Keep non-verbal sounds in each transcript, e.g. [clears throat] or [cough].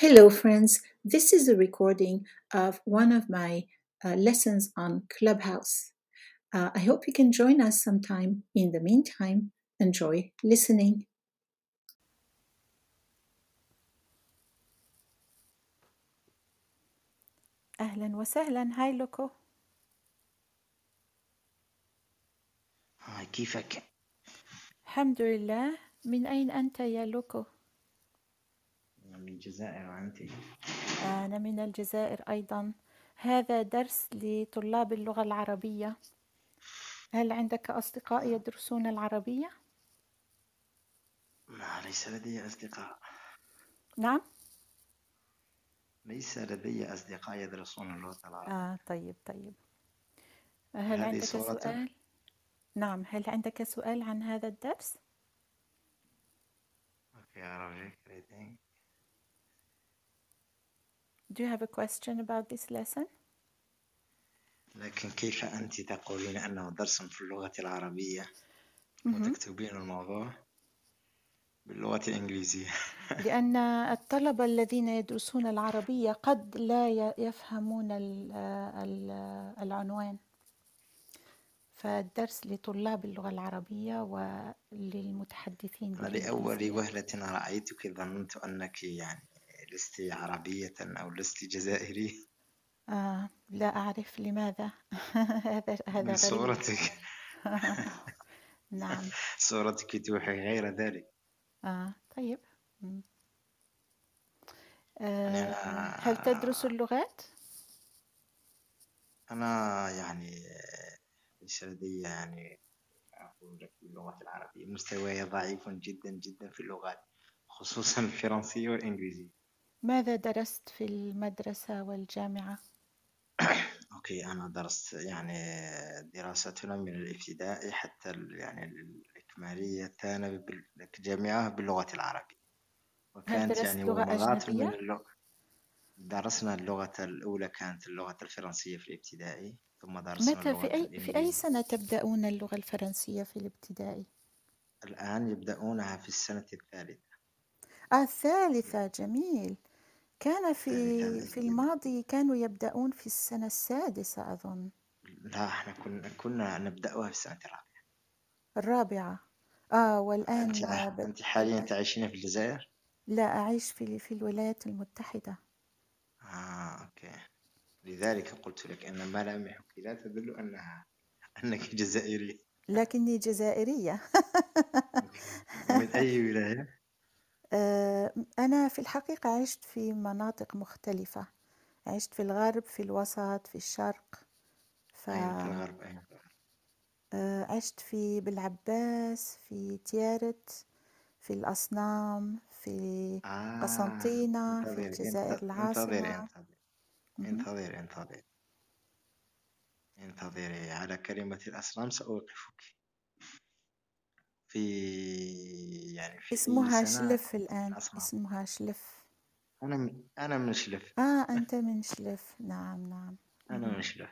Hello, friends. This is a recording of one of my uh, lessons on Clubhouse. Uh, I hope you can join us sometime. In the meantime, enjoy listening. أهلا وسهلا هاي لوكو هاي كيفك؟ الحمد لله من أين أنت يا لوكو؟ من الجزائر وأنت؟ أنا من الجزائر أيضا هذا درس لطلاب اللغة العربية هل عندك أصدقاء يدرسون العربية؟ لا ليس لدي أصدقاء نعم؟ ليس لدي أصدقاء يدرسون اللغة العربية آه طيب طيب هل عندك صورة سؤال؟ نعم هل عندك سؤال عن هذا الدرس؟ في Arabic reading Do you have a question about this lesson? لكن كيف أنت تقولين أنه درس في اللغة العربية. وتكتبين الموضوع باللغة الإنجليزية [laughs] لأن الطلبة الذين يدرسون العربية قد لا يفهمون ال- ال- العنوان فالدرس لطلاب اللغة العربية وللمتحدثين لأول وهلة رأيتك ظننت أنك يعني لست عربية أو لست جزائرية؟ آه لا أعرف لماذا. [laughs] هذا هذا من غريب. صورتك. [laughs] نعم. صورتك توحي غير ذلك. آه طيب. آه هل تدرس اللغات؟ أنا يعني ليس لدي يعني أقول لك باللغة العربية. مستواي ضعيف جدا جدا في اللغات خصوصا الفرنسية والإنجليزية. ماذا درست في المدرسة والجامعة؟ [coughs] okay أنا درست يعني دراستنا من الابتدائي حتى ال- يعني الإكمالية كان بال- الجامعة باللغة العربية هل وكانت درست يعني لغة من أجنبية؟ اللغة درسنا اللغة الأولى كانت اللغة الفرنسية في الابتدائي ثم درسنا متى اللغة في أي في أي الإنجليزية سنة تبدأون اللغة الفرنسية في الابتدائي؟ الآن يبدأونها في السنة الثالثة آه الثالثة جميل كان في في الماضي كانوا يبدأون في السنة السادسة أظن. لا إحنا كنا كنا نبدأها في السنة الرابعة. الرابعة. آه والآن أنت بد... أنت حاليا تعيشين في الجزائر؟ لا أعيش في في الولايات المتحدة. آه أوكي. لذلك قلت لك أن ملامحك لا تدل أنها أنك جزائرية. لكني جزائرية. [laughs] من أي ولاية؟ آه، أنا في الحقيقة عشت في مناطق مختلفة. عشت في الغرب في الوسط في الشرق. أين في الغرب في الغرب؟ فعشت في بالعباس في تيارت في الأصنام في آه قسنطينة في انتظري الجزائر انت- انتظري العاصمة. انتظري مهم. انتظري انتظري. انتظري على كلمة الأصنام سأوقفك. في يعني في اسمها سنة شلف الآن اسمها شلف أنا من أنا من شلف آه أنت من شلف نعم نعم. أنا مهم. من شلف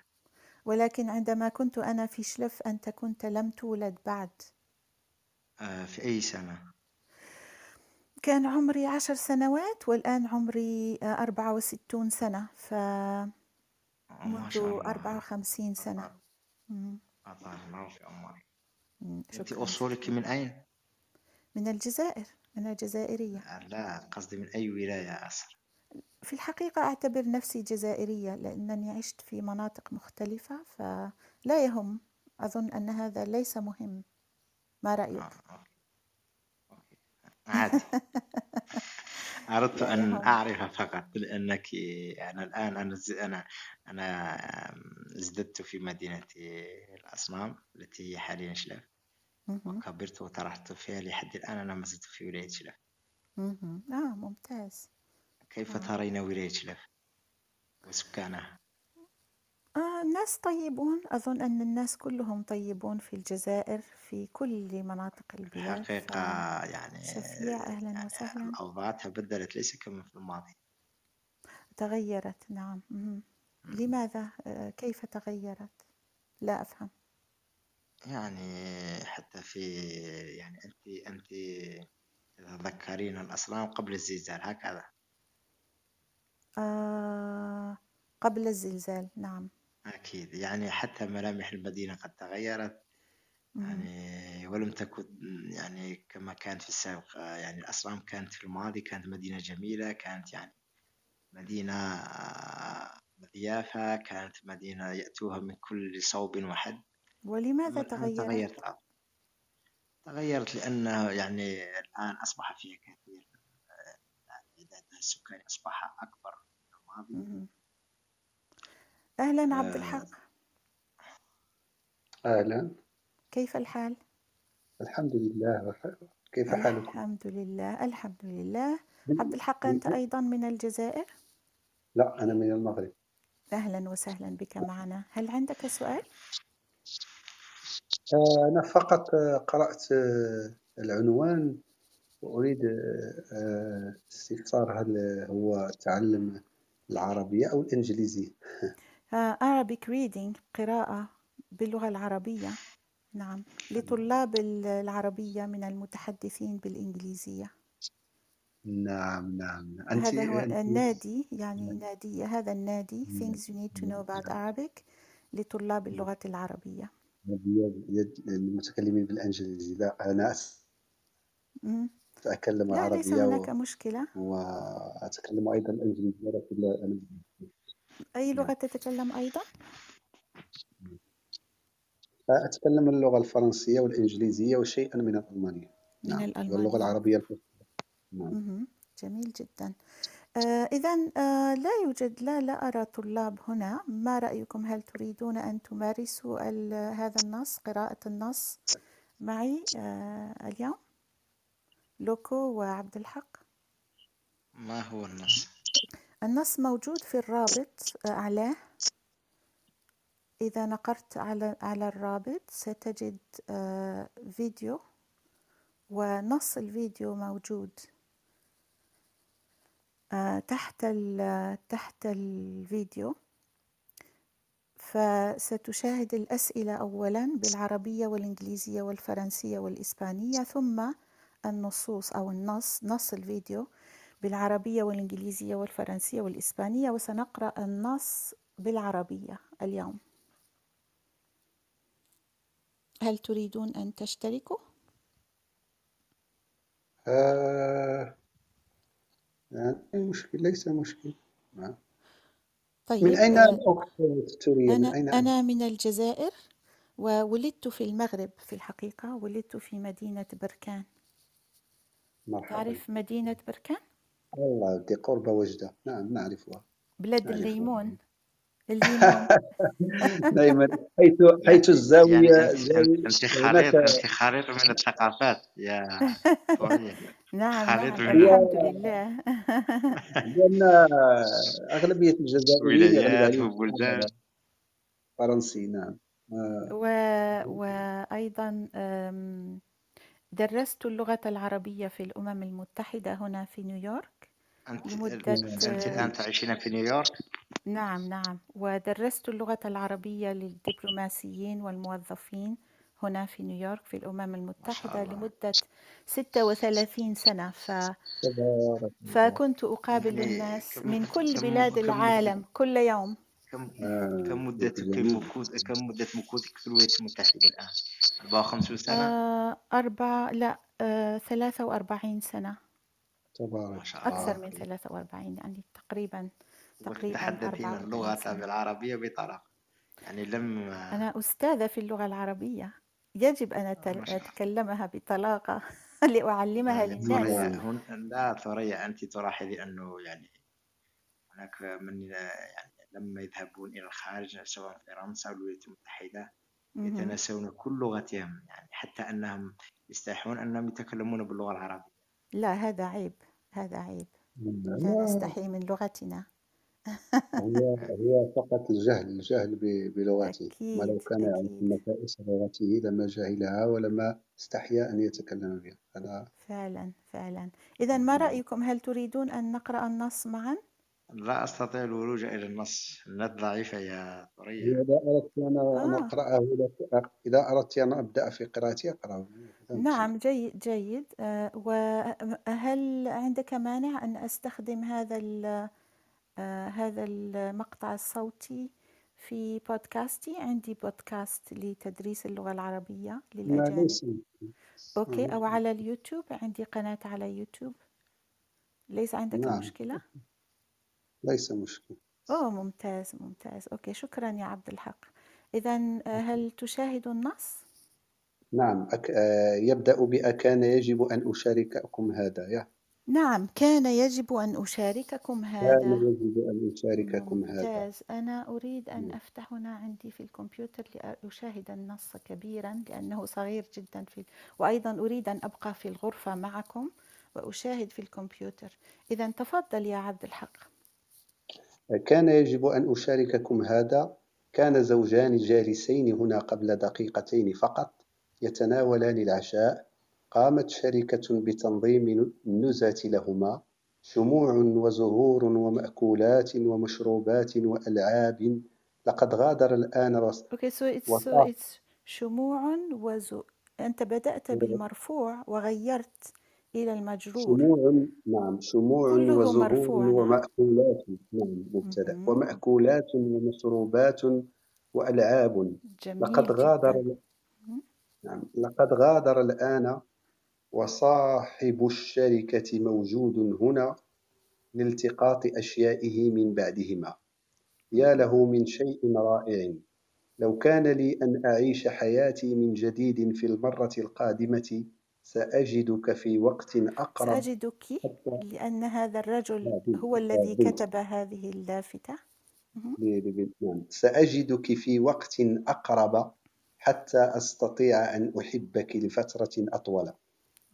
ولكن عندما كنت أنا في شلف أنت كنت لم تولد بعد. آه في أي سنة؟ كان عمري عشر سنوات والآن عمري آه، أربعة وستون سنة. آه، ما فمنذ شاء أربعة الله. وخمسين سنة. أطال مم. الله في عمرك مم. أنت شكرا شكرا من أين؟ من الجزائر أنا جزائرية لا لا، قصدي من أي ولاية أصلا في الحقيقة أعتبر نفسي جزائرية لأنني عشت في مناطق مختلفة فلا يهم أظن أن هذا ليس مهم ما آه رأيك؟ okay okay عادي [laughs] أردت أن أعرف فقط لأنك أنا الآن أنا ز- أنا أنا ازددت في مدينة الأصنام التي هي حاليا شلف. وكبرت وطرحت فيها لحد الآن أنا ما زلت في ولاية شلف. آه ممتاز. كيف آه. ترين ولاية شلف وسكانها؟ آه الناس طيبون. أظن أن الناس كلهم طيبون في الجزائر في كل مناطق البلاد. الحقيقة يعني فشفيع أهلا يعني وسهلا. الأوضاع تبدلت ليس كما في الماضي. تغيرت نعم. مهم. لماذا؟ آه كيف تغيرت؟ لا أفهم. يعني حتى في يعني أنت أنت تتذكرين الأصنام قبل الزلزال هكذا. آه قبل الزلزال نعم. أكيد. يعني حتى ملامح المدينة قد تغيرت. يعني ولم تكن يعني كما كانت في السابق يعني الأسرام كانت في الماضي كانت مدينة جميلة كانت يعني مدينة مضيافة كانت مدينة يأتوها من كل صوب وحد. ولماذا تغيرت؟ تغيرت الأمر تغيرت لأنه يعني الآن أصبح فيها كثير عدد السكان أصبح أكبر من الماضي. أهلا عبد آه، الحق أهلا كيف الحال؟ الحمد لله كيف حالكم؟ الحمد لله الحمد لله عبد الحق أنت أيضا من الجزائر؟ لا أنا من المغرب أهلا وسهلا بك معنا هل عندك سؤال؟ آه، أنا فقط آه، قرأت آه، العنوان وأريد استفسار هل هو تعلم العربية أو الإنجليزية؟ [laughs] آه، Arabic reading قراءة باللغة العربية. نعم. لطلاب ال- العربية من المتحدثين بالإنجليزية. نعم نعم. نعم. أنت هذا هو أنت النادي يعني نادية هذا النادي. Things you need to know about Arabic لطلاب اللغة العربية. المتكلمين بالإنجليزية لا أنا مم. أتكلم لا ليس هناك و- أيضا إنجليزية لكن لا أنا أي لغة تتكلم أيضا؟ أتكلم اللغة الفرنسية والإنجليزية وشيئا من الألمانية من نعم الألمانية. واللغة العربية الفصحى نعم. جميل جدا إذا آه لا يوجد لا لا أرى طلاب هنا. ما رأيكم؟ هل تريدون أن تمارسوا هذا النص قراءة النص معي آه اليوم؟ لوكو وعبد الحق. ما هو النص؟ النص موجود في الرابط آه، أعلاه إذا نقرت على على الرابط ستجد آه، فيديو. ونص الفيديو موجود. آه، تحت ال- تحت الفيديو فستشاهد الأسئلة أولا بالعربية والإنجليزية والفرنسية والإسبانية ثم النصوص أو النص نص الفيديو بالعربية والإنجليزية والفرنسية والإسبانية وسنقرأ النص بالعربية اليوم هل تريدون أن تشتركوا؟ آه يعني مشكل ليس مشكل نعم. طيب من أين آه، الأخت من أنا أين أنا من الجزائر وولدت في المغرب في الحقيقة ولدت في مدينة بركان. مرحبا. تعرف مدينة بركان؟ الله دي قرب وجدة. نعم نعرفها. بلاد نعرفها. الليمون. [laughs] دائما حيث حيث يعني زاوية أنت هناك خليط أنت خليط من الثقافات. يا [laughs] نعم خليط نعم الحمد لله. [laughs] لأن أغلبية الجزائريين ولايات عليهم وبلدان فرنسي نعم. آه، و... وأيضا أم، درست اللغة العربية في الأمم المتحدة هنا في نيويورك. أنت لمدة أنت الآن تعيشين في نيويورك؟ نعم نعم ودرست اللغة العربية للدبلوماسيين والموظفين هنا في نيويورك في الأمم المتحدة الله. لمدة 36 سنة ف... تبارك الله فكنت أقابل يعني الناس كم- من كل كم- بلاد كم- العالم كل يوم كم آه، كم مدة جميل. مكوث كم مدة مكوثك في الولايات المتحدة الآن؟ 54 سنة؟ آه أربع لا آه 43 سنة تبارك ما شاء الله أكثر من 43 يعني تقريبا تقريبا وتتحدثين 44 اللغة بالعربية بطلاقة يعني لم أنا أستاذة في اللغة العربية. يجب أن أت- ما شاء الله. أتكلمها بطلاقة [laughs] لأعلمها يعني للناس. هن... لا ثريا أنت تلاحظي أنه يعني هناك من يعني لما يذهبون إلى الخارج سواء في فرنسا أو الولايات المتحدة مهم. يتناسون كل لغتهم. يعني حتى أنهم يستحون أنهم يتكلمون باللغة العربية. لا هذا عيب. هذا عيب. لا لا نستحي من لغتنا. هو هو فقط الجهل الجهل ب- بلغته. ما لو أكيد كان يعرف أكيد. نفائس لغته لما جهلها ولما استحيا أن يتكلم بها. هذا فعلا فعلا. إذا ما رأيكم؟ هل تريدون أن نقرأ النص معا؟ لا أستطيع الولوج إلى النص. النت ضعيفة يا ثريا إذا أردت أنا أن آه. أقرأه لك إذا أردت أن أبدأ في قراءته أقرأه. لا. نعم جيد جيد. آه، وهل عندك مانع أن أستخدم هذا ال- هذا المقطع الصوتي في بودكاستي. عندي بودكاست لتدريس اللغة العربية للأجانب. okay أو آه، على اليوتيوب. عندي قناة على يوتيوب. ليس عندك نعم. مشكلة؟ ليس مشكل أوه ممتاز ممتاز. okay شكرا يا عبد الحق. إذا هل تشاهد النص؟ نعم أك... آه، يبدأ بأكان يجب أن أشارككم هذا. يا نعم كان يجب أن أشارككم كان هذا. يجب أن أشارككم هذا. ممتاز. أنا أريد أن نعم. أفتح هنا عندي في الكمبيوتر لأشاهد النص كبيرا لأنه صغير جدا في وأيضا أريد أن أبقى في الغرفة معكم وأشاهد في الكمبيوتر. إذا تفضل يا عبد الحق. كان يجب أن أشارككم هذا. كان زوجان جالسين هنا قبل دقيقتين فقط يتناولان العشاء. قامت شركة بتنظيم النزهة لهما شموع وزهور ومأكولات ومشروبات وألعاب. لقد غادر الآن رس... okay so it's so وصاح it's شموع وزو أنت بدأت بالمرفوع وغيرت إلى المجرور. شموع نعم. شموع كله وزهور مرفوع نعم. ومأكولات. نعم مبتدأ. مهم. ومأكولات ومشروبات وألعاب. لقد جميل غادر جدا. مهم. نعم. لقد غادر الآن وصاحب الشركة موجود هنا لالتقاط أشيائه من بعدهما. يا له من شيء رائع. لو كان لي أن أعيش حياتي من جديد في المرة القادمة سأجدك في وقت أقرب سأجدك لأن هذا الرجل هو الذي كتب هذه اللافتة. نعم. سأجدك في وقت أقرب حتى أستطيع أن أحبك لفترة أطول.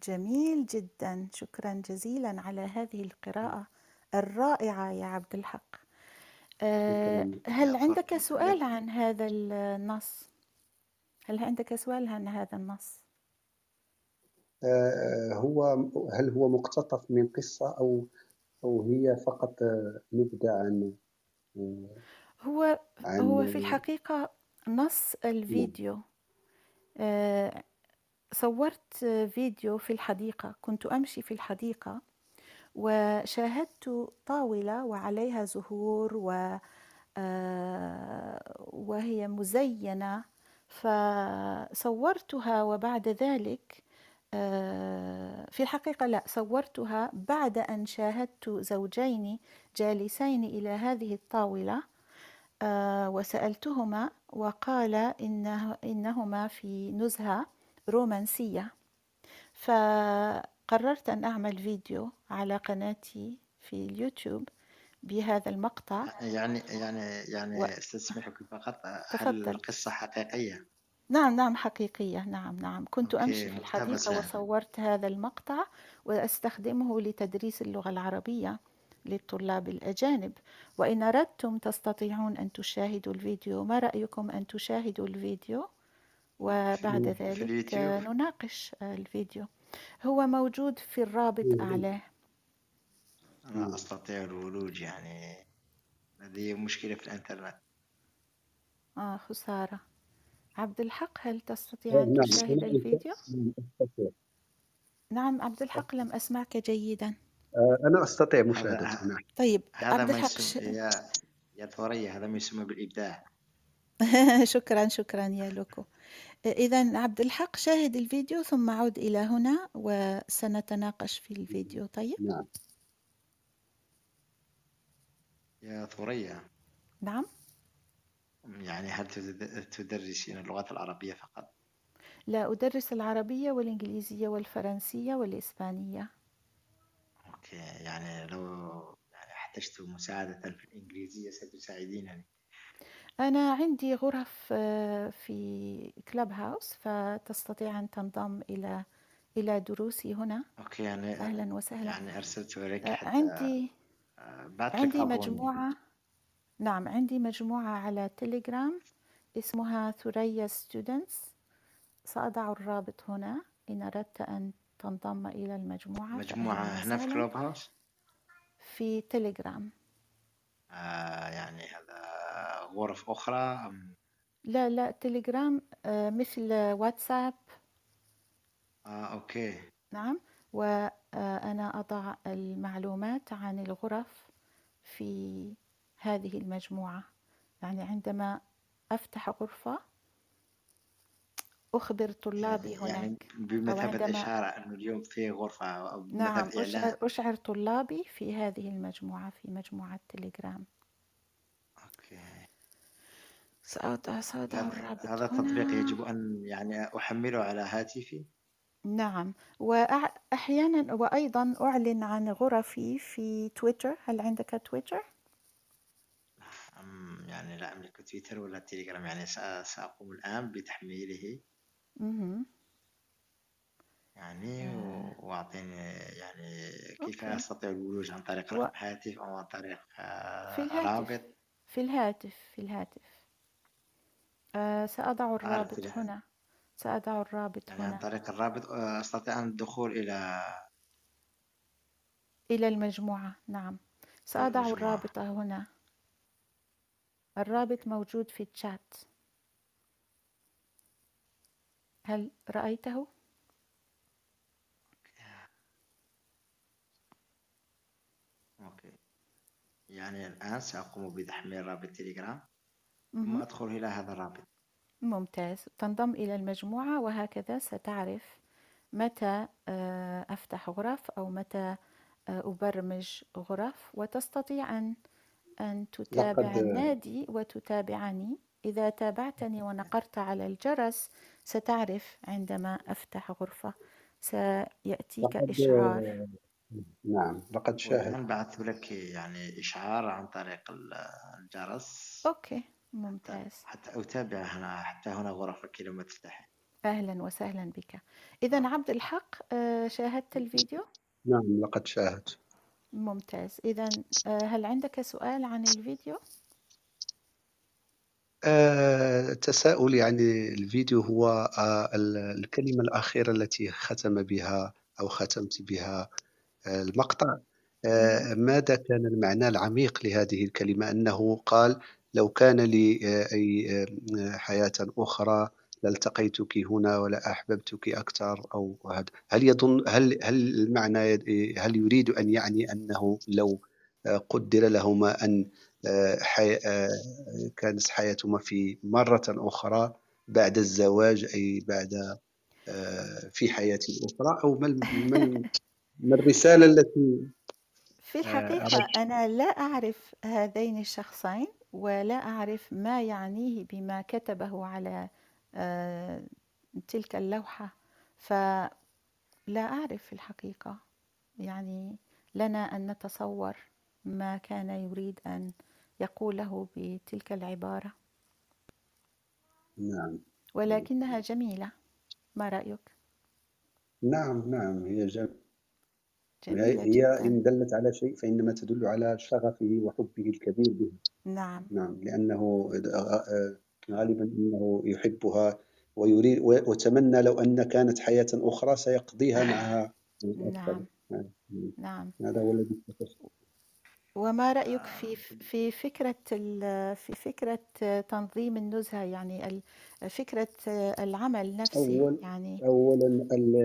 جميل جدا. شكرا جزيلا على هذه القراءة الرائعة يا عبد الحق. آه، هل عندك سؤال عن هذا النص؟ هل عندك سؤال عن هذا النص؟ آه، هو هل هو مقتطف من قصة أو أو هي فقط آه، نبذة عن آه، هو عن هو في الحقيقة نص نعم. الفيديو آه، صورت فيديو في الحديقة كنت أمشي في الحديقة وشاهدت طاولة وعليها زهور و آه، وهي مزينة فصورتها وبعد ذلك آه، في الحقيقة لا صورتها بعد أن شاهدت زوجين جالسين إلى هذه الطاولة آه، وسألتهما وقال إنه إنهما في نزهة. رومانسية. فقررت أن أعمل فيديو على قناتي في اليوتيوب بهذا المقطع. يعني يعني يعني و... استسمحك فقط. هل تفضل. القصة حقيقية؟ نعم نعم حقيقية. نعم نعم. كنت أمشي أوكي في الحديقة وصورت هذا المقطع وأستخدمه لتدريس اللغة العربية للطلاب الأجانب. وإن أردتم تستطيعون أن تشاهدوا الفيديو ما رأيكم أن تشاهدوا الفيديو؟ في وبعد ذلك نناقش الفيديو. هو موجود في الرابط أعلاه أنا أستطيع الولوج يعني. لدي مشكلة في الإنترنت. آه خسارة. عبد الحق هل تستطيع آه، أن نعم تشاهد الفيديو؟ نعم، نعم عبد الحق لم أسمعك جيدا. آه، أنا أستطيع نعم طيب هذا عبد الحق ش... يا يا ثورية هذا ما يسمى بالإبداع. [laughs] شكرا شكرا يا لوكو. إذا عبد الحق شاهد الفيديو ثم عد إلى هنا وسنتناقش في الفيديو. طيب؟ نعم. يا ثورية نعم. يعني هل تد- تدرسين اللغات العربية فقط؟ لا أدرس العربية والإنجليزية والفرنسية والإسبانية. okay يعني لو يعني احتجت مساعدة في الإنجليزية ستساعدينني. أنا عندي غرف آه، في Clubhouse فتستطيع أن تنضم إلى إلى دروسي هنا. okay يعني أهلا وسهلا. يعني أرسلت إليك آه، حتى عندي آه، بعت لك عندي أظن مجموعة نعم عندي مجموعة على تليجرام اسمها ثريا students سأضع الرابط هنا. إن أردت أن تنضم إلى المجموعة مجموعة فأهلا هنا في وسهلا. Clubhouse في تليجرام آه يعني هذا غرف أخرى أم؟ لا لا تليجرام آه، مثل واتساب. آه أوكي. نعم. وأنا أضع المعلومات عن الغرف في هذه المجموعة. يعني عندما أفتح غرفة أخبر طلابي [laughs] يعني هناك. أو بمثابة عندما إشارة أنه اليوم في غرفة أو نعم بمثابة أشعر, إعلان أشعر طلابي في هذه المجموعة في مجموعة تليجرام. سأضع سأضع هذا الرابط هذا التطبيق هنا يجب أن يعني أحمله على هاتفي؟ نعم. وأحيانا وأيضا أعلن عن غرفي في تويتر. هل عندك تويتر؟ أم يعني لا أملك تويتر ولا تليجرام. يعني سأ- سأقوم الآن بتحميله. مهم. يعني آه، و- وأعطيني يعني كيف okay. أستطيع الولوج عن طريق و- رقم هاتف أو عن طريق في آه، الهاتف. رابط؟ في الهاتف في الهاتف. آه، سأضع أعرف الرابط له هنا. سأضع الرابط يعني عن هنا. طريق الرابط آه، أستطيع أن الدخول إلى إلى المجموعة. نعم. سأضع المجموعة. الرابط هنا. الرابط موجود في الشات. هل رأيته؟ أوكي. يعني الآن سأقوم بتحميل رابط تليجرام. ثم مهم. أدخل إلى هذا الرابط. ممتاز. تنضم إلى المجموعة وهكذا ستعرف متى آه، أفتح غرف أو متى آه، أبرمج غرف وتستطيع أن أن تتابع لقد النادي وتتابعني. إذا تابعتني ونقرت على الجرس ستعرف عندما أفتح غرفة. سيأتيك لقد إشعار. نعم لقد شاهدت والآن بعثت لك يعني إشعار عن طريق ال- الجرس. أوكي. ممتاز. حتى أتابع هنا حتى هنا غرفك لما تفتحي أهلا وسهلا بك. إذا عبد الحق آه، شاهدت الفيديو؟ نعم لقد شاهدت. ممتاز. إذا هل عندك سؤال عن الفيديو؟ آه، تساؤلي عن الفيديو هو آه، ال- الكلمة الأخيرة التي ختم بها أو ختمت بها آه، المقطع. آه، مهم. ماذا كان المعنى العميق لهذه الكلمة؟ أنه قال لو كان لي آه، أي آه، حياة أخرى لالتقيتك هنا ولا أحببتك أكثر أو هذا هل يظن هل هل المعنى هل يريد أن يعني أنه لو آه، قدر لهما أن حي... كانت حياتهما في مرة أخرى بعد الزواج أي بعد في حياة أخرى أو ما ما ال- ما الرسالة التي في الحقيقة أنا لا أعرف هذين الشخصين. ولا أعرف ما يعنيه بما كتبه على آه، تلك اللوحة. فلا أعرف في الحقيقة. يعني لنا أن نتصور ما كان يريد أن يقوله بتلك العبارة. نعم. ولكنها جميلة. ما رأيك؟ نعم نعم هي جميلة. جميلة هي جدا. إن دلت على شيء فإنما تدل على شغفه وحبه الكبير به. نعم. نعم لأنه آه، غالبا إنه يحبها ويريد وتمنى لو أن كانت حياة أخرى سيقضيها معها. أفضل نعم. نعم. هذا هو الذي. وما رأيك في في فكرة ال- في فكرة تنظيم النزهة؟ يعني ال- فكرة العمل نفسه أول يعني أولا ال-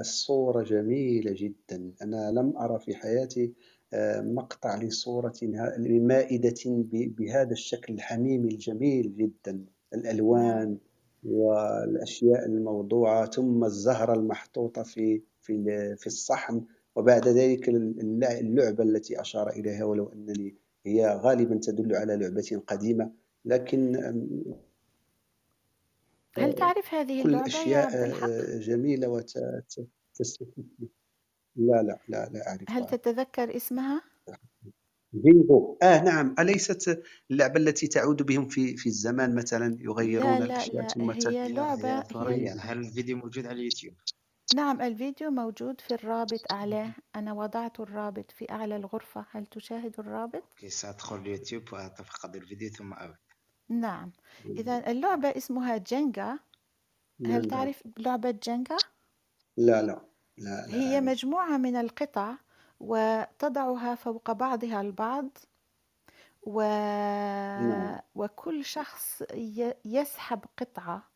الصورة جميلة جدا. أنا لم أرى في حياتي آه، مقطع لصورة ه- لمائدة ب- بهذا الشكل الحميمي الجميل جدا. نعم. الألوان والأشياء الموضوعة ثم الزهرة المحطوطة في في ال- في الصحن. وبعد ذلك اللع- اللعبة التي أشار إليها ولو أنني هي غالبا تدل على لعبة قديمة لكن هل تعرف هذه كل اللعبة الحق؟ آه، جميلة وتستفيد لا لا لا لا هل أعرفها تتذكر اسمها؟ بينغو آه نعم. أليست اللعبة التي تعود بهم في في الزمان؟ مثلا لا يغيرون لا الأشياء لا ثم هي لعبة هي هل الفيديو موجود على اليوتيوب؟ نعم الفيديو موجود في الرابط أعلاه. أنا وضعت الرابط في أعلى الغرفة. هل تشاهد الرابط؟ okay سأدخل اليوتيوب وأتفقد الفيديو ثم أعود. نعم. إذا اللعبة اسمها جينجا. هل تعرف لعبة جينجا؟ لا لا لا, لا هي مجموعة من القطع وتضعها فوق بعضها البعض و... نعم. وكل شخص. يسحب قطعة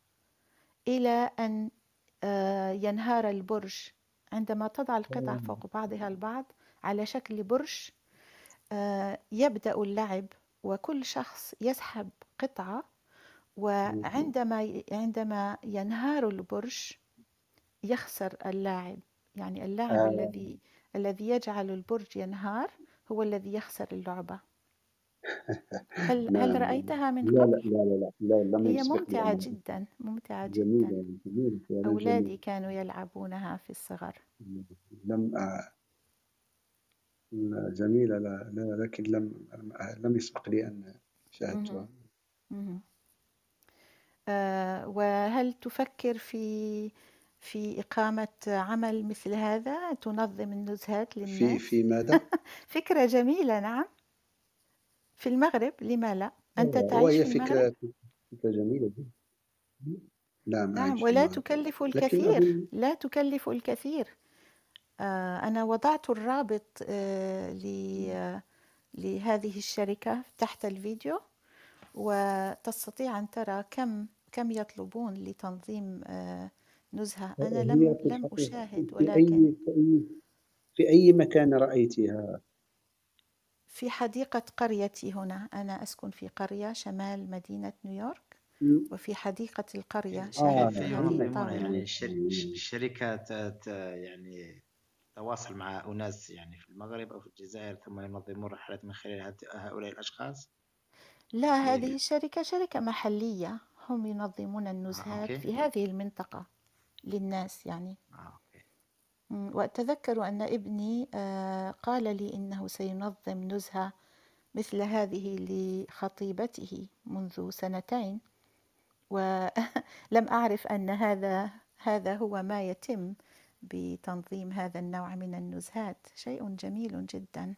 إلى أن ينهار البرج. عندما تضع القطع فوق بعضها البعض على شكل برج آه، يبدأ اللعب وكل شخص يسحب قطعة وعندما عندما ينهار البرج يخسر اللاعب. يعني اللاعب آه. الذي الذي يجعل البرج ينهار هو الذي يخسر اللعبة. [laughs] هل هل. رأيتها من لا لا قبل؟ لا لا لا, لا لم هي يسبق لي ممتعة أن جدا ممتعة جدا جميلة جميلة فعلا أولادي جميلة كانوا يلعبونها في الصغر لم آه، جميلة لا, لا لكن لم لم يسبق لي أن شاهدتها مهم. مهم. آه، وهل تفكر في في إقامة عمل مثل هذا تنظم النزهات في للناس في ماذا؟ [laughs] فكرة جميلة نعم في المغرب لما لا؟ أنت تعيش وهي في المغرب؟ فكرة فكرة جميلة جدا. نعم نعم ولا تكلف لكن الكثير أظن لا تكلف الكثير. آه، أنا وضعت الرابط آه، ل- لهذه الشركة تحت الفيديو وتستطيع أن ترى كم كم يطلبون لتنظيم آه، نزهة. أنا هي لم في لم الحقيقة أشاهد في ولكن أي في أي في أي مكان رأيتها؟ في حديقة قريتي هنا. أنا أسكن في قرية شمال مدينة نيويورك وفي حديقة القرية ينظمون الطاولة يعني الشر- الشركة ت- ت- يعني تواصل مع أناس يعني في المغرب أو في الجزائر ثم ينظمون رحلات من خلال هؤلاء الأشخاص؟ لا اللي هذه الشركة شركة محلية. هم ينظمون آه النزهات أوكي. في هذه المنطقة للناس يعني. آه. وأتذكر أن ابني آه، قال لي إنه سينظم نزهة مثل هذه لخطيبته منذ سنتين. ولم [laughs] أعرف أن هذا هذا هو ما يتم بتنظيم هذا النوع من النزهات. شيء جميل جدا.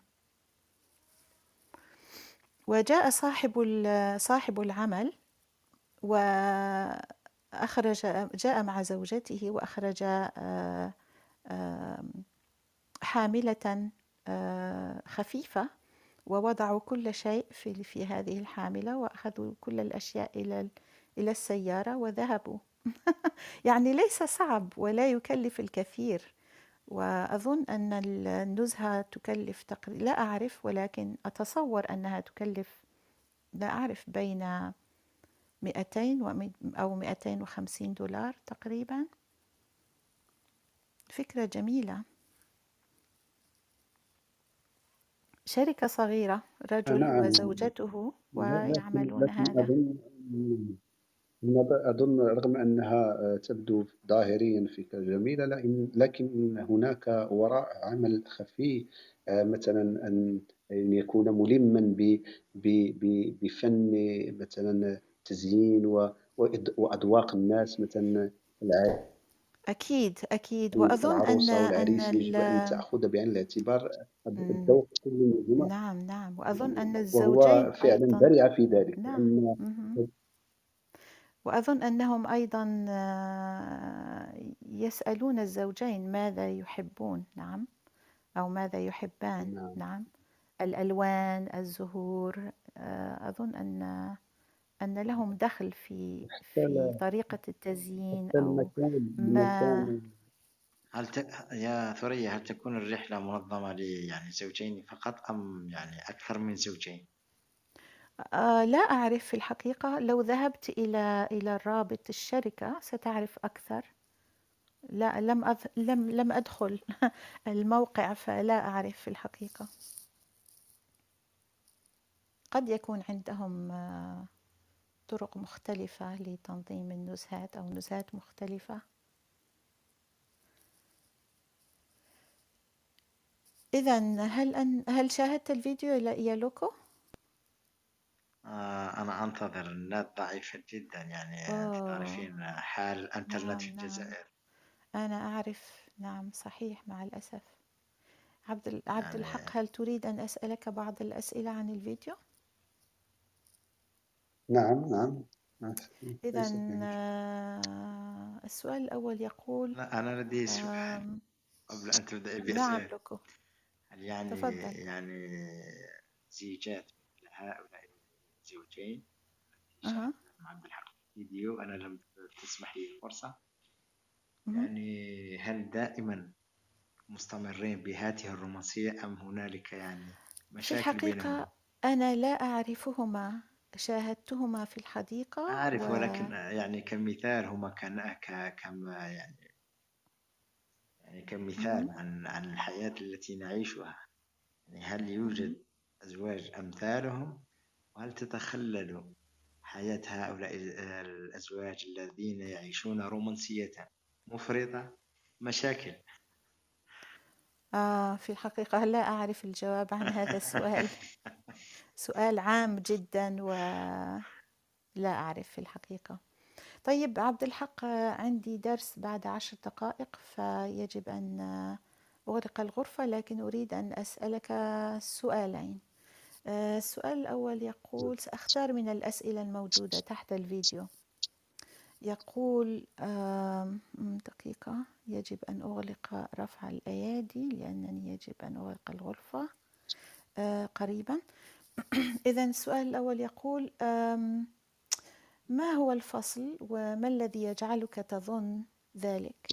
وجاء صاحب صاحب العمل وأخرج جاء مع زوجته وأخرج آه، حاملة خفيفة ووضعوا كل شيء في في هذه الحاملة وأخذوا كل الأشياء إلى إلى السيارة وذهبوا. [laughs] يعني ليس صعب ولا يكلف الكثير وأظن أن النزهة تكلف تقريبا لا أعرف ولكن أتصور أنها تكلف لا أعرف بين 200 ومي- أو 250 دولار تقريبا. فكرة جميلة. شركة صغيرة رجل نعم. وزوجته ويعملون لكن هذا. أظن أظن رغم أنها تبدو ظاهريا فكرة جميلة لكن لكن هناك وراء عمل خفي آه، مثلا أن أن يكون ملما ب- ب- ب- بفن مثلا تزيين وأذواق الناس مثلا الع- أكيد أكيد. وأظن أن العروسة أن والعريس يجب أن ال- تأخذ بعين الاعتبار مم، الذوق كل منهما نعم نعم. وأظن أن وهو الزوجين فعلا أيضا برع في ذلك نعم. لأن. وأظن أنهم أيضا آه، يسألون الزوجين ماذا يحبون نعم أو ماذا يحبان نعم. نعم. الألوان الزهور آه، أظن أن أن لهم دخل في في طريقة التزيين أو ما هل ت... يا ثريا هل تكون الرحلة منظمة ل يعني زوجين فقط أم يعني أكثر من زوجين؟ آه، لا أعرف في الحقيقة. لو ذهبت إلى إلى الرابط الشركة ستعرف أكثر. لا لم أذ... لم لم أدخل [laughs] الموقع فلا أعرف في الحقيقة. قد يكون عندهم آه، طرق مختلفة لتنظيم النزهات أو نزهات مختلفة. إذا هل أن هل شاهدت الفيديو يا لوكو؟ آه أنا أنتظر النت ضعيفة جدا يعني أنت تعرفين حال الإنترنت نعم في نعم الجزائر. أنا أعرف نعم صحيح مع الأسف. عبد عبد يعني الحق هل تريد أن أسألك بعض الأسئلة عن الفيديو؟ نعم نعم. إذا في مشكلة. آه، السؤال الأول يقول لا أنا لدي سؤال قبل أن تبدأي نعم بأسئلة لوكو. هل يعني تفضل. يعني زيجات مثل هؤلاء الزوجين؟ التي أها. مع عبد الحق في الفيديو أنا لم تسمح لي الفرصة. يعني هل دائما مستمرين بهذه الرومانسية أم هنالك يعني في مشاكل بينهما؟ الحقيقة أنا لا أعرفهما. شاهدتهما في الحديقة أعرف و ولكن يعني كمثال هما كان ك- كما يعني يعني كمثال. عن عن الحياة التي نعيشها. يعني هل. يوجد أزواج أمثالهم؟ وهل تتخلل حياة هؤلاء الأزواج الذين يعيشون رومانسية مفرطة؟ مشاكل. آه في الحقيقة لا أعرف الجواب عن هذا السؤال. [laughs] سؤال عام جدا ولا أعرف في الحقيقة. طيب عبد الحق عندي درس بعد عشر دقائق فيجب أن أغلق الغرفة لكن أريد أن أسألك سؤالين. آه، السؤال الأول يقول سأختار من الأسئلة الموجودة تحت الفيديو. يقول دقيقة. يجب أن أغلق رفع الأيادي لأنني يجب أن أغلق الغرفة آه، قريبا. [clears throat] إذا السؤال الأول يقول ما هو الفصل وما الذي يجعلك تظن ذلك؟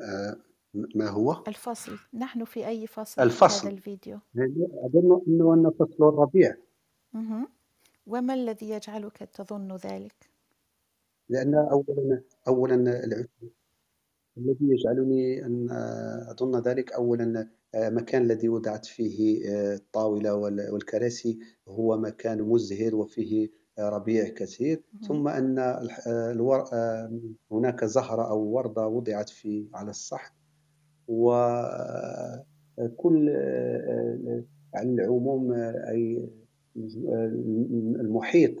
آه، ما هو الفصل نحن في أي فصل في الفصل هذا الفيديو؟ أظن أنه أن فصل الربيع. وما الذي يجعلك تظن ذلك؟ لأن أولا أولا العشب الذي يجعلني أن أظن ذلك أولا مكان الذي وضعت فيه الطاولة وال- والكراسي هو مكان مزهر وفيه ربيع كثير. ثم أن الور... هناك زهرة أو وردة وضعت في على الصحن. وكل على العموم أي المحيط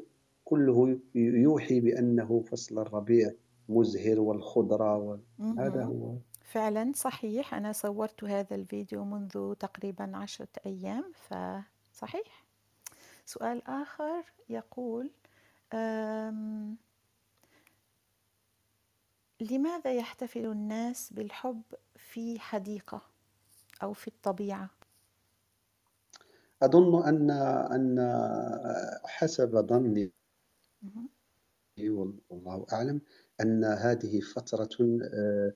كله يوحي بأنه فصل الربيع. مزهر والخضرة وهذا مهم. هو فعلا صحيح أنا صورت هذا الفيديو منذ تقريبا عشرة أيام فصحيح سؤال آخر يقول أم لماذا يحتفل الناس بالحب في حديقة أو في الطبيعة؟ أظن أن أن حسب ظني. والله أعلم أن هذه فترة آه،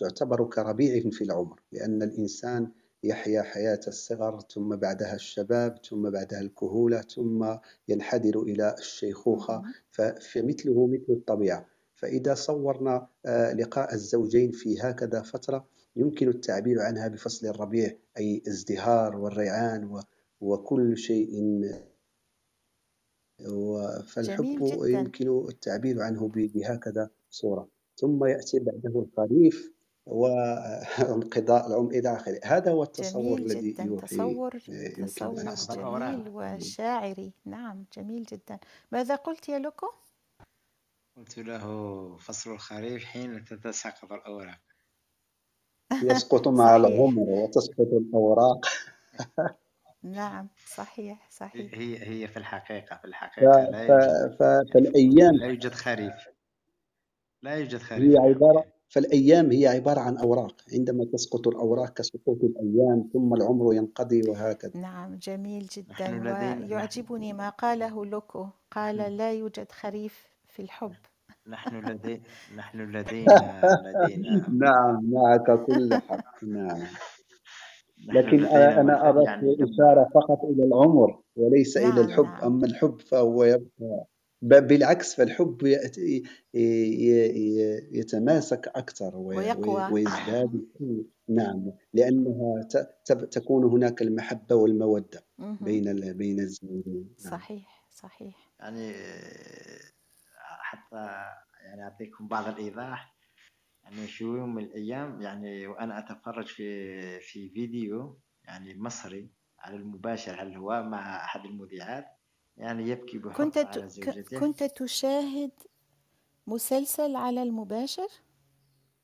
تعتبر كربيع في العمر لأن الإنسان يحيا حياة الصغر ثم بعدها الشباب ثم بعدها الكهولة ثم ينحدر إلى الشيخوخة مهم. ف- فمثله مثل الطبيعة فإذا صورنا آه، لقاء الزوجين في هكذا فترة يمكن التعبير عنها بفصل الربيع أي ازدهار والريعان وكل شيء و- فالحب جدا. يمكن التعبير عنه ب- بهكذا صورة. ثم يأتي بعده الخريف [laughs] وانقضاء العمر إلى آخره. هذا هو التصور جميل الذي جدا. يوحي تصور يمكن تصور جميل وشاعري. نعم جميل جدا. ماذا قلت يا لوكو؟ قلت له فصل الخريف حين تتساقط الأوراق. يسقط مع صحيح. العمر وتسقط الأوراق. [laughs] نعم صحيح صحيح. هي هي في الحقيقة في ف- الحقيقة لا ف- يوجد ف- فالأيام لا يوجد خريف. لا يوجد خريف هي عبارة فالأيام هي عبارة عن أوراق. عندما تسقط الأوراق كسقوط الأيام ثم العمر ينقضي وهكذا. نعم جميل نحن جدا لدينا ويعجبني ما قاله لوكو. قال لا يوجد خريف في الحب. نحن لدي نحن [laughs] لدينا لدينا. نعم معك كل حق. نعم. لكن مثل أردت يعني لما إشارة فقط إلى العمر وليس إلى نعم الحب. نعم. أما الحب فهو يبقى ب- بالعكس فالحب يتماسك وي- ويقوى. ويزداد. نعم لأنها ت- ت- تكون هناك المحبة والمودة مهم. بين ال- بين الزوجين. نعم. صحيح صحيح. يعني حتى يعني أعطيكم بعض الإيضاح. يعني في يوم من الأيام يعني وأنا أتفرج في في فيديو يعني مصري على المباشر على الهواء مع أحد المذيعات يعني يبكي كنت بحرقة ت... على زوجته كنت تشاهد مسلسل على المباشر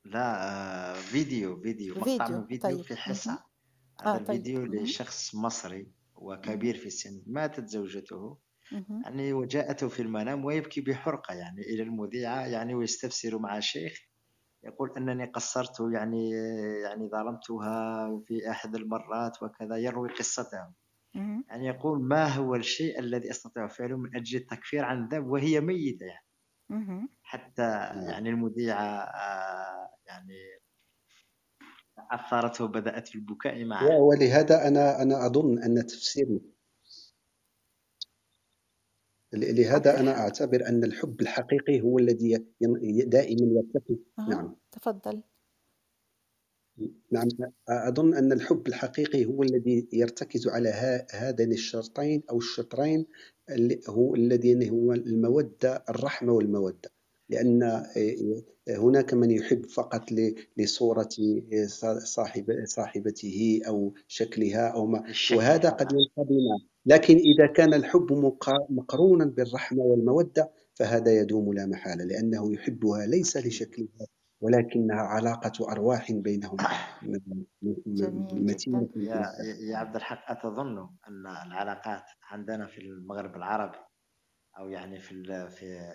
لا آه، فيديو فيديو مقطع فيديو من فيديو طيب في. حصة آه هذا طيب الفيديو مهم. لشخص مصري. وكبير في السن ماتت زوجته. يعني وجاءته في المنام ويبكي بحرقة يعني إلى المذيعة يعني ويستفسر مع الشيخ يقول أنني قصرت يعني يعني ظلمتها في أحد المرات وكذا يروي قصته. يعني يقول ما هو الشيء الذي أستطيع فعله من أجل التكفير عن الذنب وهي ميتة يعني. حتى يعني المذيعة آه، يعني أثرته وبدأت في البكاء معه ولهذا أنا أنا أظن أن تفسير لهذا أنا أعتبر أن الحب الحقيقي هو الذي دائما يرتقي. أه. نعم. تفضل. نعم. أظن أن الحب الحقيقي هو الذي يرتكز على هذين الشرطين أو الشطرين هو الذين هو المودة الرحمة والمودة. لأن آه، هناك من يحب فقط لصورة صاحب صاحبته أو شكلها أو ما. وهذا قد ينقضي لكن إذا كان الحب مقرونا بالرحمة والمودة فهذا يدوم لا محالة لأنه يحبها ليس لشكلها ولكنها علاقة أرواح بينهم. [coughs] متينة يا, يا عبد الحق أتظن أن العلاقات عندنا في المغرب العربي أو يعني في في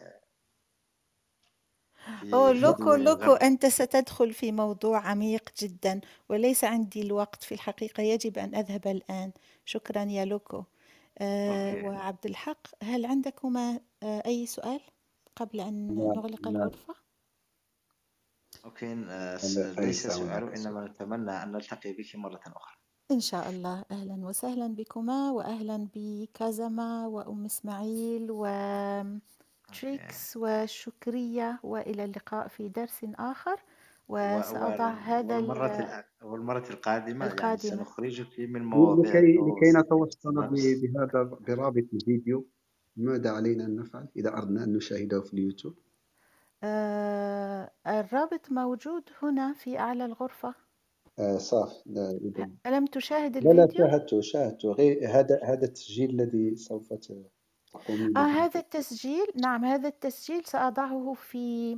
أوه لوكو لوكو أنت ستدخل في موضوع عميق جدا وليس عندي الوقت في الحقيقة يجب أن أذهب الآن. شكرا يا لوكو. آه وعبد الحق هل عندكما آه أي سؤال قبل أن نغلق الغرفة؟ okay ليس سؤال إنما نتمنى أن نلتقي بك مرة أخرى. إن شاء الله. أهلا وسهلا بكما وأهلا بكازما وأم إسماعيل و تريكس وشكرية وإلى اللقاء في درس آخر. وسأضع هذا والمرة, والمرة القادمة, القادمة. يعني سنخرجك من مواضيع لكي, لكي نتوصل بهذا برابط الفيديو ماذا علينا أن نفعل؟ إذا أردنا أن نشاهده في اليوتيوب. آه الرابط موجود هنا في أعلى الغرفة. آه صح لا إذا ألم تشاهد الفيديو؟ لا لا شاهدته شاهدته. غير هذا هذا التسجيل الذي سوف آه هذا التسجيل نعم هذا التسجيل سأضعه في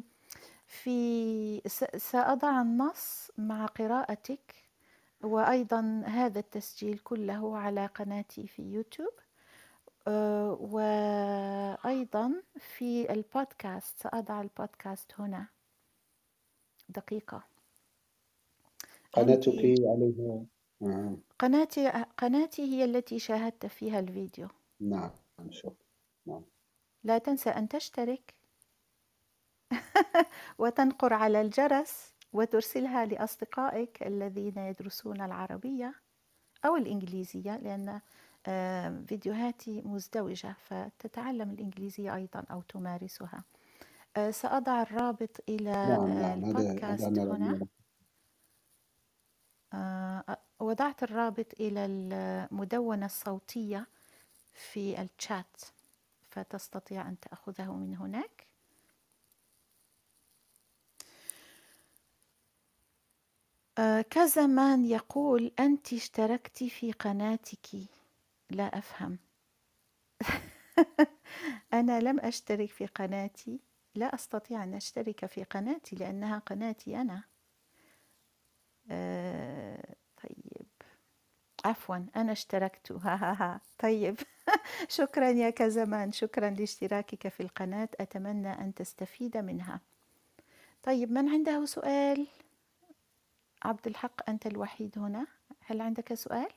في سأضع النص مع قراءتك وأيضا هذا التسجيل كله على قناتي في يوتيوب آه، وأيضا في البودكاست سأضع البودكاست هنا. دقيقة. قناتك عليها. آه. قناتي قناتي هي التي شاهدت فيها الفيديو. نعم شكرا نعم. لا تنسى أن تشترك. [laughs] وتنقر على الجرس وترسلها لأصدقائك الذين يدرسون العربية أو الإنجليزية لأن فيديوهاتي مزدوجة فتتعلم الإنجليزية أيضا أو تمارسها. آه، سأضع الرابط إلى نعم نعم. البودكاست هنا. آه، وضعت الرابط إلى المدونة الصوتية في الشات فتستطيع أن تأخذه من هناك. آه كزمان يقول أنت اشتركت في قناتك. لا أفهم. [laughs] أنا لم أشترك في قناتي. لا أستطيع أن أشترك في قناتي لأنها قناتي أنا. آه طيب. عفوا أنا اشتركت. [laughs] ها ها ها. طيب. [laughs] شكرا يا كزمان. شكرا لاشتراكك في القناة. أتمنى أن تستفيد منها. طيب من عنده سؤال؟ عبد الحق أنت الوحيد هنا. هل عندك سؤال؟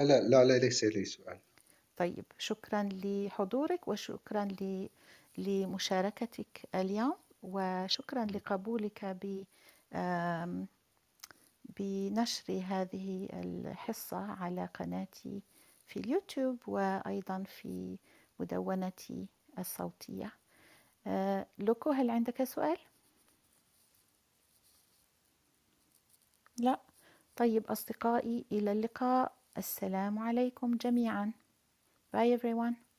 لا لا لا ليس لي سؤال. طيب شكرا لحضورك وشكرا لمشاركتك اليوم وشكرا لقبولك ب بنشر هذه الحصة على قناتي في اليوتيوب وأيضا في مدونتي الصوتية. آه، لوكو هل عندك سؤال؟ لا. طيب أصدقائي إلى اللقاء. السلام عليكم جميعا. Bye everyone.